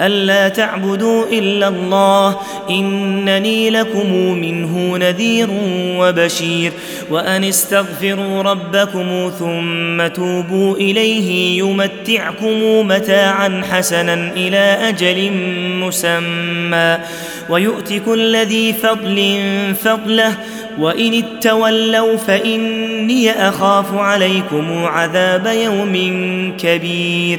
ألا تعبدوا إلا الله إنني لكم منه نذير وبشير وأن استغفروا ربكم ثم توبوا إليه يمتعكم متاعا حسنا إلى أجل مسمى ويؤت كل ذي فضل فضله وإن اتولوا فإني أخاف عليكم عذاب يوم كبير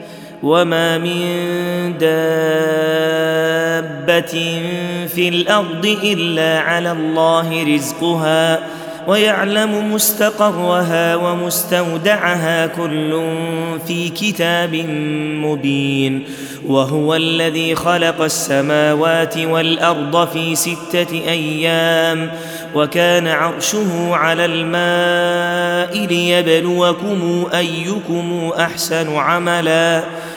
وما من دابه في الأرض الا على الله رزقها ويعلم مستقرها ومستودعها كل في كتاب مبين وهو الذي خلق السماوات والارض في سته أيام وكان عرشه على الماء ليبلوكم ايكم احسن عملا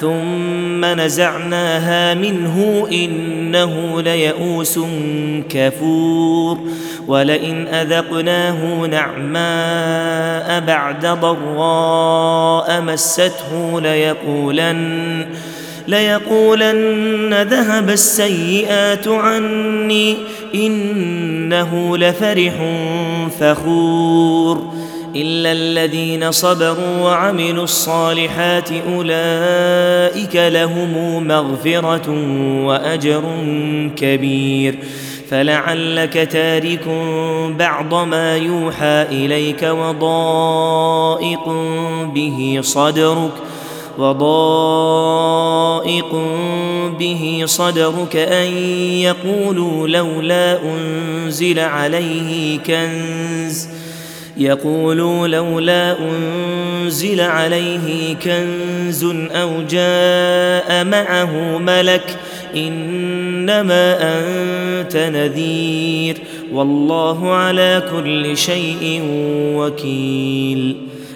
ثم نزعناها منه إنه ليئوس كفور ولئن أذقناه نعماء بعد ضراء مسته ليقولن ليقولن ذهب السيئات عني إنه لفرح فخور إلا الذين صبروا وعملوا الصالحات أولئك لهم مغفرة وأجر كبير. فلعلك تارك بعض ما يوحى إليك وضائق به صدرك وضائق به صدرك أن يقولوا لولا أنزل عليه كنز. يقولوا لولا أنزل عليه كنز أو جاء معه ملك إنما أنت نذير والله على كل شيء وكيل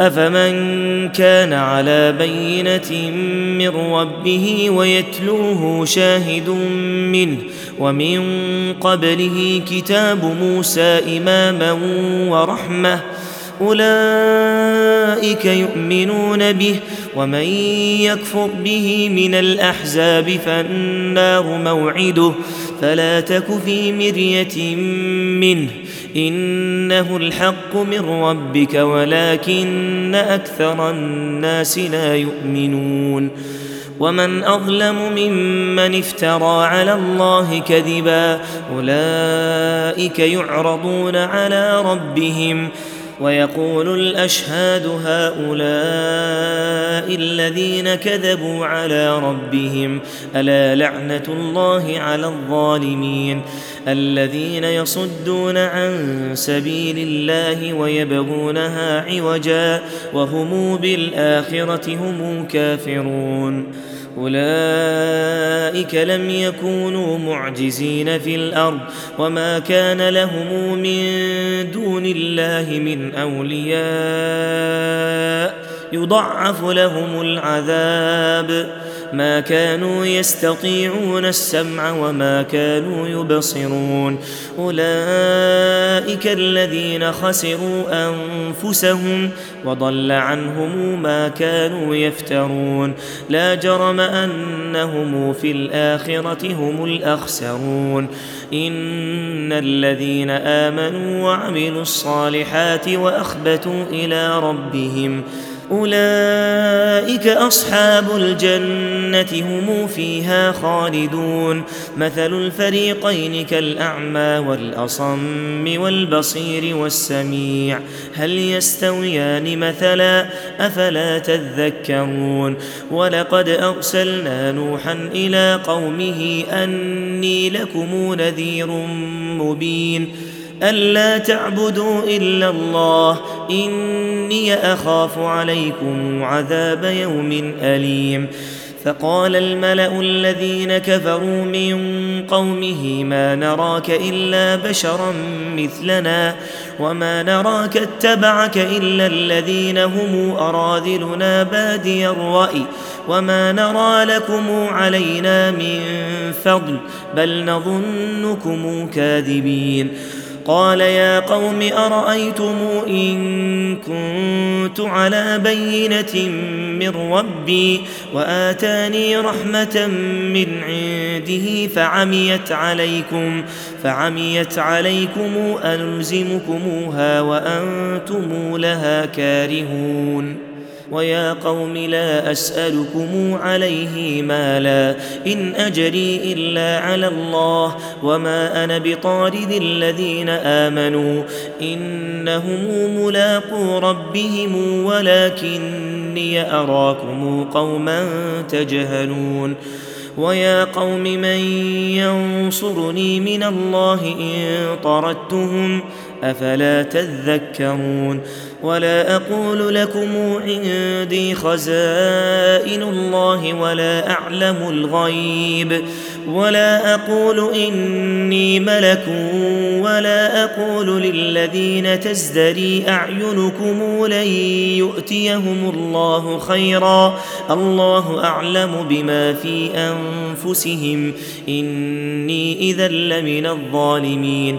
أفمن كان على بينة من ربه ويتلوه شاهد منه ومن قبله كتاب موسى إماما ورحمة أولئك يؤمنون به ومن يكفر به من الأحزاب فالنار موعده فلا تك في مرية منه إنه الحق من ربك ولكن أكثر الناس لا يؤمنون ومن أظلم ممن افترى على الله كذبا أولئك يعرضون على ربهم ويقول الأشهاد هؤلاء الذين كذبوا على ربهم ألا لعنة الله على الظالمين؟ الذين يصدون عن سبيل الله ويبغونها عوجا وهم بالآخرة هم كافرون. أولئك لم يكونوا معجزين في الأرض وما كان لهم من دون الله من أولياء. يضعف لهم العذاب. ما كانوا يستطيعون السمع وما كانوا يبصرون. أولئك الذين خسروا أنفسهم وضل عنهم ما كانوا يفترون. لا جرم أنهم في الآخرة هم الأخسرون. إن الذين آمنوا وعملوا الصالحات وأخبتوا إلى ربهم أولئك أصحاب الجنة هم فيها خالدون. مثل الفريقين كالأعمى والأصم والبصير والسميع. هل يستويان مثلا؟ أفلا تذكرون. ولقد أرسلنا نوحا إلى قومه أني لكم نذير مبين. ألا تعبدوا إلا الله إني أخاف عليكم عذاب يوم أليم. فقال الملأ الذين كفروا من قومه ما نراك إلا بشرا مثلنا وما نراك اتبعك إلا الذين هم أراذلنا بادي الرأي وما نرى لكم علينا من فضل بل نظنكم كاذبين. قال يا قوم أرأيتم إن كنت على بينة من ربي وآتاني رحمة من عنده فعميت عليكم فعميت عليكم ألزمكموها وأنتم لها كارهون ويا قوم لا أسألكم عليه مالا إن أجري إلا على الله وما أنا بطارد الذين آمنوا إنهم ملاقو ربهم ولكني أراكم قوما تجهلون ويا قوم من ينصرني من الله إن طردتهم أفلا تذكرون ولا أقول لكم عندي خزائن الله ولا أعلم الغيب ولا أقول إني ملك ولا أقول للذين تزدري أعينكم لن يؤتيهم الله خيرا الله أعلم بما في أنفسهم إني إذا لمن الظالمين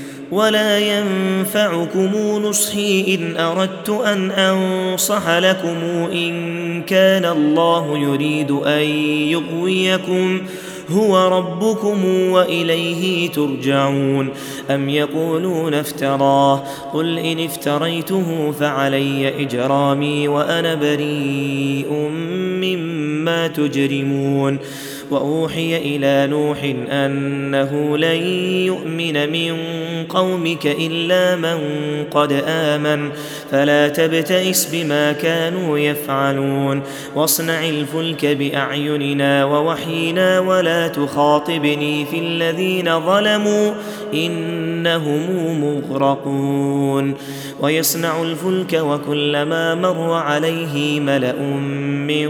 ولا ينفعكم نصحي إن أردت أن أنصح لكم إن كان الله يريد أن يغويكم هو ربكم وإليه ترجعون أم يقولون افتراه قل إن افتريته فعلي إجرامي وأنا بريء مما تجرمون وأوحي إلى نوح أنه لن يؤمن من قومك إلا من قد آمن فلا تبتئس بما كانوا يفعلون. واصنع الفلك بأعيننا ووحينا ولا تخاطبني في الذين ظلموا إنهم مغرقون. ويصنع الفلك وكلما مر عليه ملأ من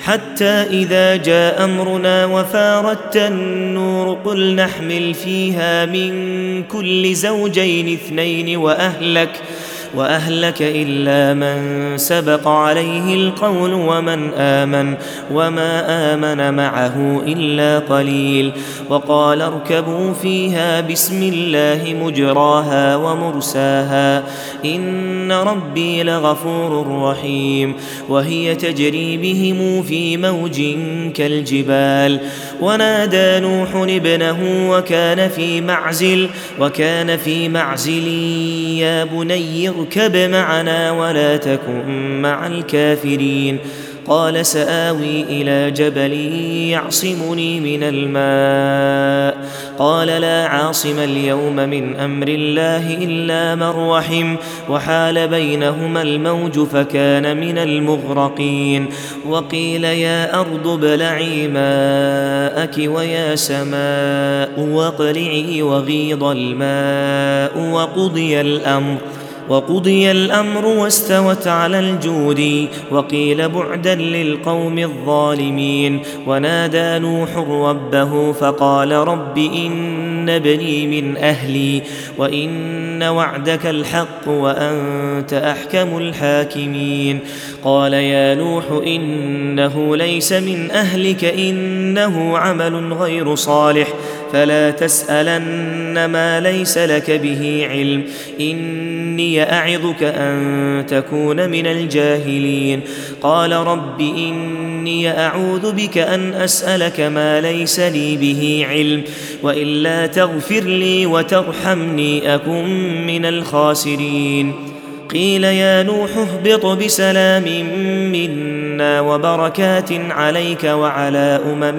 حتى إذا جاء أمرنا وفاردت النور قل نحمل فيها من كل زوجين اثنين وأهلك وأهلك إلا من سبق عليه القول ومن آمن وما آمن معه إلا قليل. وقال اركبوا فيها بسم الله مجراها ومرساها إن ربي لغفور رحيم. وهي تجري بهم في موج كالجبال. ونادى نوح ابنه وكان في معزل وكان في معزل يا بني اركب معنا ولا تكن مع الكافرين. قال سآوي إلى جبل يعصمني من الماء. قال لا عاصم اليوم من أمر الله إلا من رحم. وحال بينهما الموج فكان من المغرقين. وقيل يا أرض ابلعي ماءك ويا سماء واقلعي وغيض الماء وقضي الأمر. وقضي الأمر واستوت على الجود وقيل بعدا للقوم الظالمين. ونادى نوح ربه فقال رب إن ابني من أهلي وإن وعدك الحق وأنت أحكم الحاكمين. قال يا نوح إنه ليس من أهلك إنه عمل غير صالح. فلا تسألن ما ليس لك به علم. إني أعظك أن تكون من الجاهلين. قال رب إني أعوذ بك أن أسألك ما ليس لي به علم. وإلا تغفر لي وترحمني أكن من الخاسرين. قيل يا نوح اهبط بسلام منا وبركات عليك وعلى أمم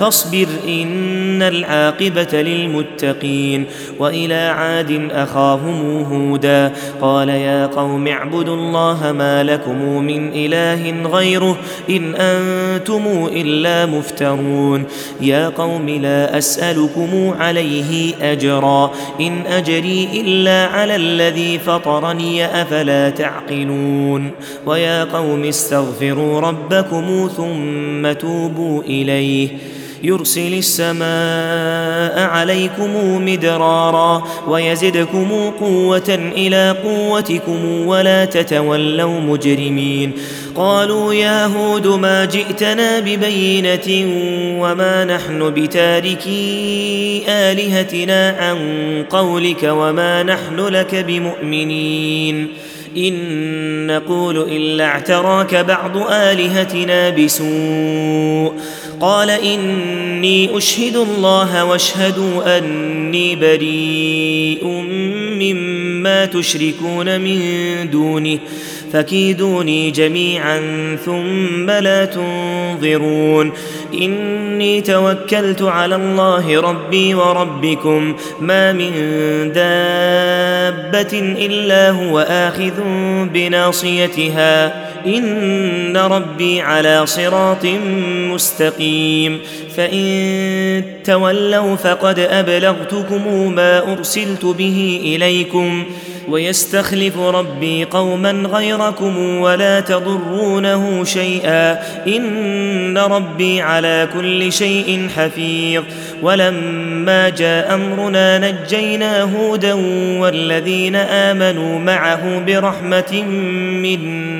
فاصبر إن العاقبة للمتقين وإلى عاد أخاهم هودا قال يا قوم اعبدوا الله ما لكم من إله غيره إن أنتم إلا مفترون يا قوم لا أسألكم عليه أجرا إن أجري إلا على الذي فطرني أفلا تعقلون ويا قوم استغفروا ربكم ثم توبوا إليه يرسل السماء عليكم مدرارا ويزدكم قوة إلى قوتكم ولا تتولوا مجرمين. قالوا يا هود ما جئتنا ببينة وما نحن بتاركي آلهتنا عن قولك وما نحن لك بمؤمنين. إن نقول إلا اعتراك بعض آلهتنا بسوء. قال إني أشهد الله واشهدوا أني بريء مما تشركون من دونه فكيدوني جميعا ثم لا تنظرون. إني توكلت على الله ربي وربكم ما من دابة إلا هو آخذ بناصيتها. ان ربي على صراط مستقيم فان تولوا فقد ابلغتكم ما ارسلت به اليكم ويستخلف ربي قوما غيركم ولا تضرونه شيئا ان ربي على كل شيء حفيظ ولما جاء امرنا نجينا هودا والذين امنوا معه برحمه منا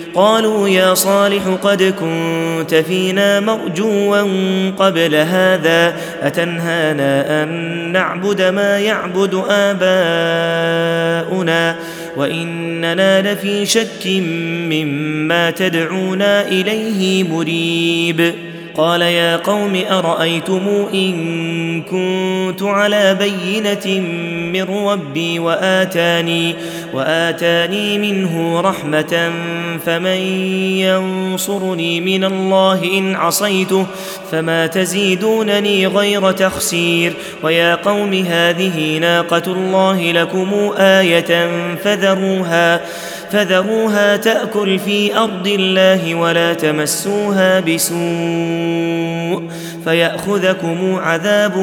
قالوا يا صالح قد كنت فينا مرجوا قبل هذا أتنهانا أن نعبد ما يعبد آباؤنا؟ وإننا لفي شك مما تدعونا إليه مريب. قال يا قوم أرأيتم إن كنت على بينة من ربي وآتاني؟ وآتاني منه رحمة فمن ينصرني من الله إن عصيته فما تزيدونني غير تخسير ويا قوم هذه ناقة الله لكم آية فذروها فذروها تأكل في أرض الله ولا تمسوها بسوء فيأخذكم عذاب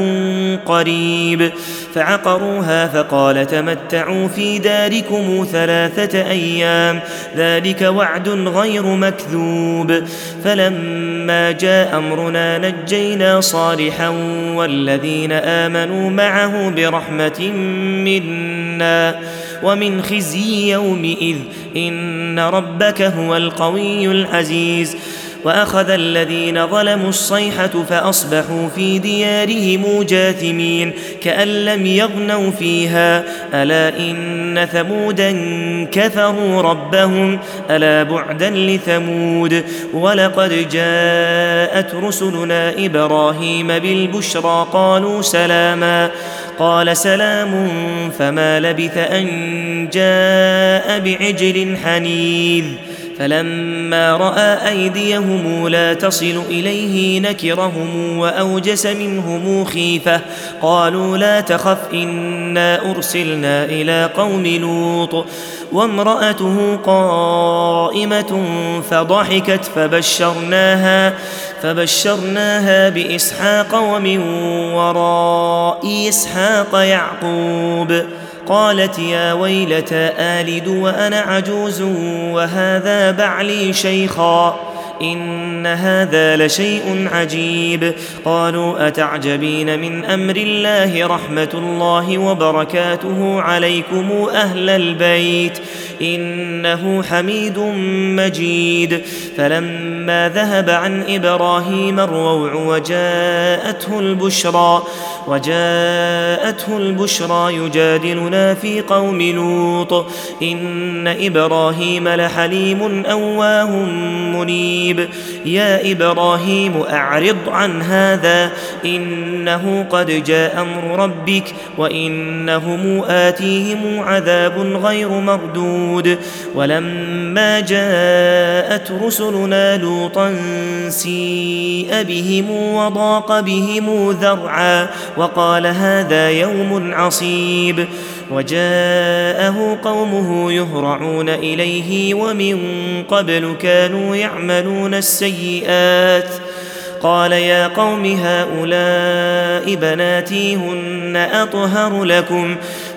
قريب فعقروها فقال تمتعوا في داركم ثلاثة أيام ذلك وعد غير مكذوب فلما جاء أمرنا نجينا صالحا والذين آمنوا معه برحمة منا ومن خزي يومئذ إن ربك هو القوي العزيز وأخذ الذين ظلموا الصيحة فأصبحوا في ديارهم جاثمين كأن لم يغنوا فيها ألا إن ثمودا كفروا ربهم ألا بعدا لثمود ولقد جاءت رسلنا إبراهيم بالبشرى قالوا سلاما قال سلام فما لبث أن جاء بعجل حنيذ. فلما رأى أيديهم لا تصل إليه نكرهم وأوجس منهم خيفة. قالوا لا تخف إنا أرسلنا إلى قوم لوط. وامرأته قائمة فضحكت فبشرناها. فبشرناها بإسحاق ومن وراء إسحاق يعقوب قالت يا ويلتى آلد وأنا عجوز وهذا بعلي شيخا إن هذا لشيء عجيب. قالوا أتعجبين من أمر الله رحمة الله وبركاته عليكم أهل البيت؟ إنه حميد مجيد. فلما ذهب عن إبراهيم الروع وجاءته البشرى وجاءته البشرى يجادلنا في قوم لوط. إن إبراهيم لحليم أواه منيب. يا إبراهيم أعرض عن هذا إنه قد جاء أمر ربك وإنهم آتيهم عذاب غير مردود. ولما جاءت رسلنا لوطا سيء بهم وضاق بهم ذرعا وقال هذا يوم عصيب. وجاءه قومه يهرعون إليه ومن قبل كانوا يعملون السيئات. قال يا قوم هؤلاء بناتي هن أطهر لكم.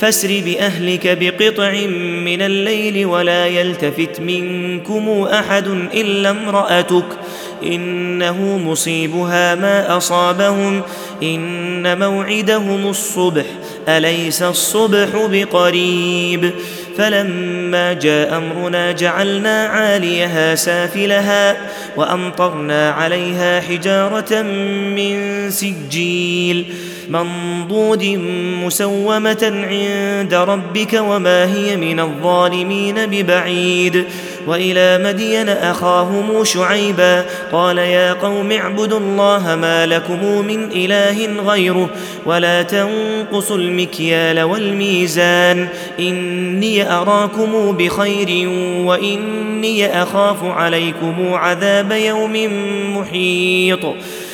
فاسر بأهلك بقطع من الليل ولا يلتفت منكم أحد إلا امرأتك إنه مصيبها ما أصابهم إن موعدهم الصبح أليس الصبح بقريب؟ فلما جاء أمرنا جعلنا عاليها سافلها وأمطرنا عليها حجارة من سجيل منضود مسومة عند ربك وما هي من الظالمين ببعيد. وإلى مدين أخاهم شعيبا قال يا قوم اعبدوا الله ما لكم من إله غيره ولا تنقصوا المكيال والميزان. إني أراكم بخير وإني أخاف عليكم عذاب يوم محيط.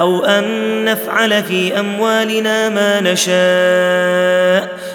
أو أن نفعل في أموالنا ما نشاء.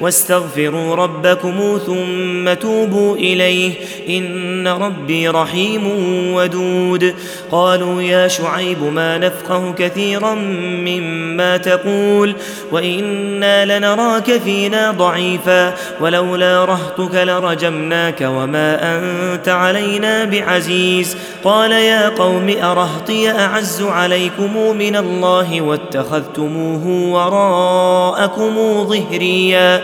واستغفروا ربكم ثم توبوا إليه. إن ربي رحيم ودود. قالوا يا شعيب ما نفقه كثيرا مما تقول وإنا لنراك فينا ضعيفا. ولولا رهطك لرجمناك وما أنت علينا بعزيز. قال يا قوم أرهطي أعز عليكم من الله واتخذتموه وراءكم ظهريا.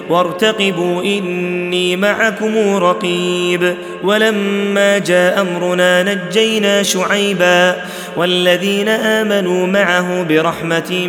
وارتقبوا إني معكم رقيب. ولما جاء أمرنا نجينا شعيبا والذين آمنوا معه برحمة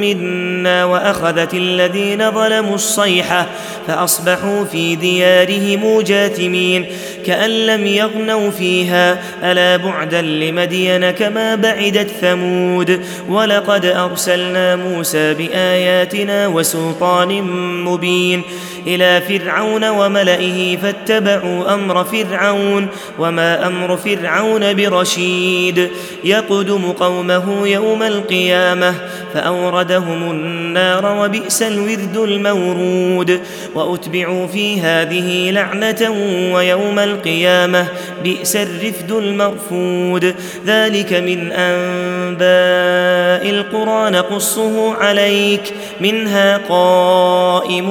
منا وأخذت الذين ظلموا الصيحة فأصبحوا في ديارهم جاثمين كأن لم يغنوا فيها. ألا بعدا لمدين كما بعدت ثمود. ولقد أرسلنا موسى بآياتنا وسلطان مبين. المؤمنين إلى فرعون وملئه فاتبعوا أمر فرعون وما أمر فرعون برشيد. يقدم قومه يوم القيامة فأوردهم النار وبئس الورد المورود. وأتبعوا في هذه لعنة ويوم القيامة بئس الرفد المرفود. ذلك من أنباء القرى نقصه عليك منها قائم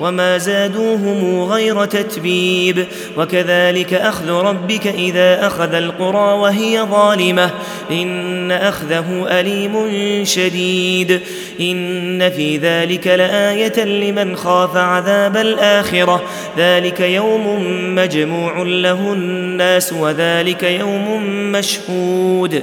وما زادوهم غير تتبيب. وكذلك أخذ ربك إذا أخذ القرى وهي ظالمة. إن أخذه أليم شديد. إن في ذلك لآية لمن خاف عذاب الآخرة. ذلك يوم مجموع له الناس وذلك يوم مشهود.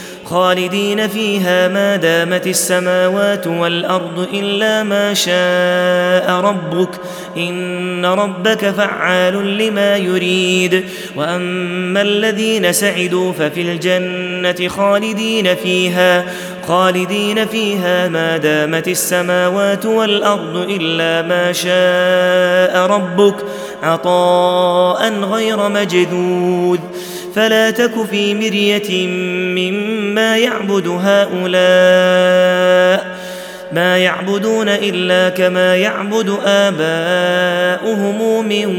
خالدين فيها ما دامت السماوات والأرض إلا ما شاء ربك إن ربك فعال لما يريد. وأما الذين سعدوا ففي الجنة خالدين فيها خالدين فيها ما دامت السماوات والأرض إلا ما شاء ربك عطاء غير مجذوذ. فلا تك في مرية مما يعبد هؤلاء ما يعبدون إلا كما يعبد آباؤهم من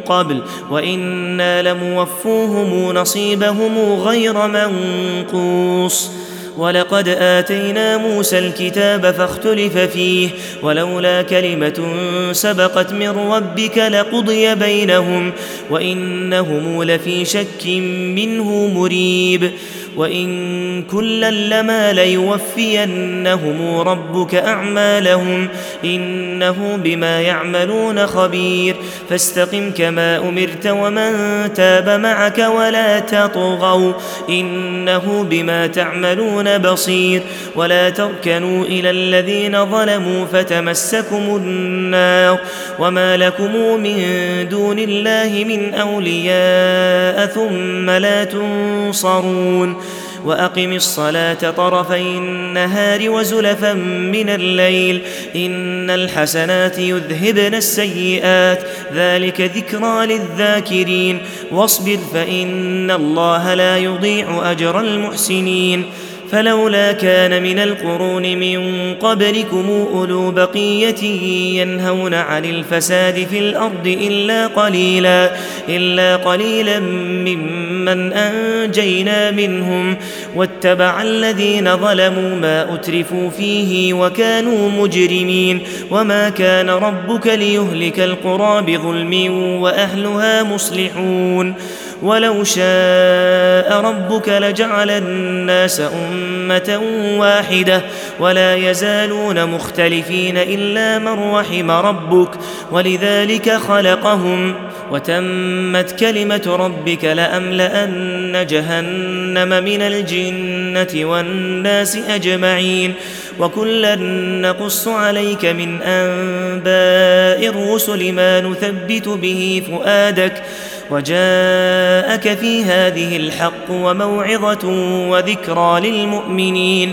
قبل وإنا لموفوهم نصيبهم غير منقوص ولقد آتينا موسى الكتاب فاختلف فيه ولولا كلمة سبقت من ربك لقضي بينهم وإنهم لفي شك منه مريب. وإن كلا لما ليوفينهم ربك أعمالهم إنه بما يعملون خبير فاستقم كما أمرت ومن تاب معك ولا تطغوا إنه بما تعملون بصير ولا تركنوا إلى الذين ظلموا فتمسكم النار وما لكم من دون الله من أولياء ثم لا تنصرون وأقم الصلاة طرفي النهار وزلفا من الليل. إن الحسنات يذهبن السيئات. ذلك ذكرى للذاكرين. واصبر فإن الله لا يضيع أجر المحسنين. فلولا كان من القرون من قبلكم أولو بقية ينهون عن الفساد في الأرض إلا قليلا إلا قليلا ممن أنجينا منهم واتبع الذين ظلموا ما أترفوا فيه وكانوا مجرمين وما كان ربك ليهلك القرى بظلم وأهلها مصلحون ولو شاء ربك لجعل الناس أمة واحدة ولا يزالون مختلفين إلا من رحم ربك ولذلك خلقهم وتمت كلمة ربك لأملأن جهنم من الجنة والناس أجمعين وكلا نقص عليك من أنباء الرسل ما نثبت به فؤادك وجاءك في هذه الحق وموعظة وذكرى للمؤمنين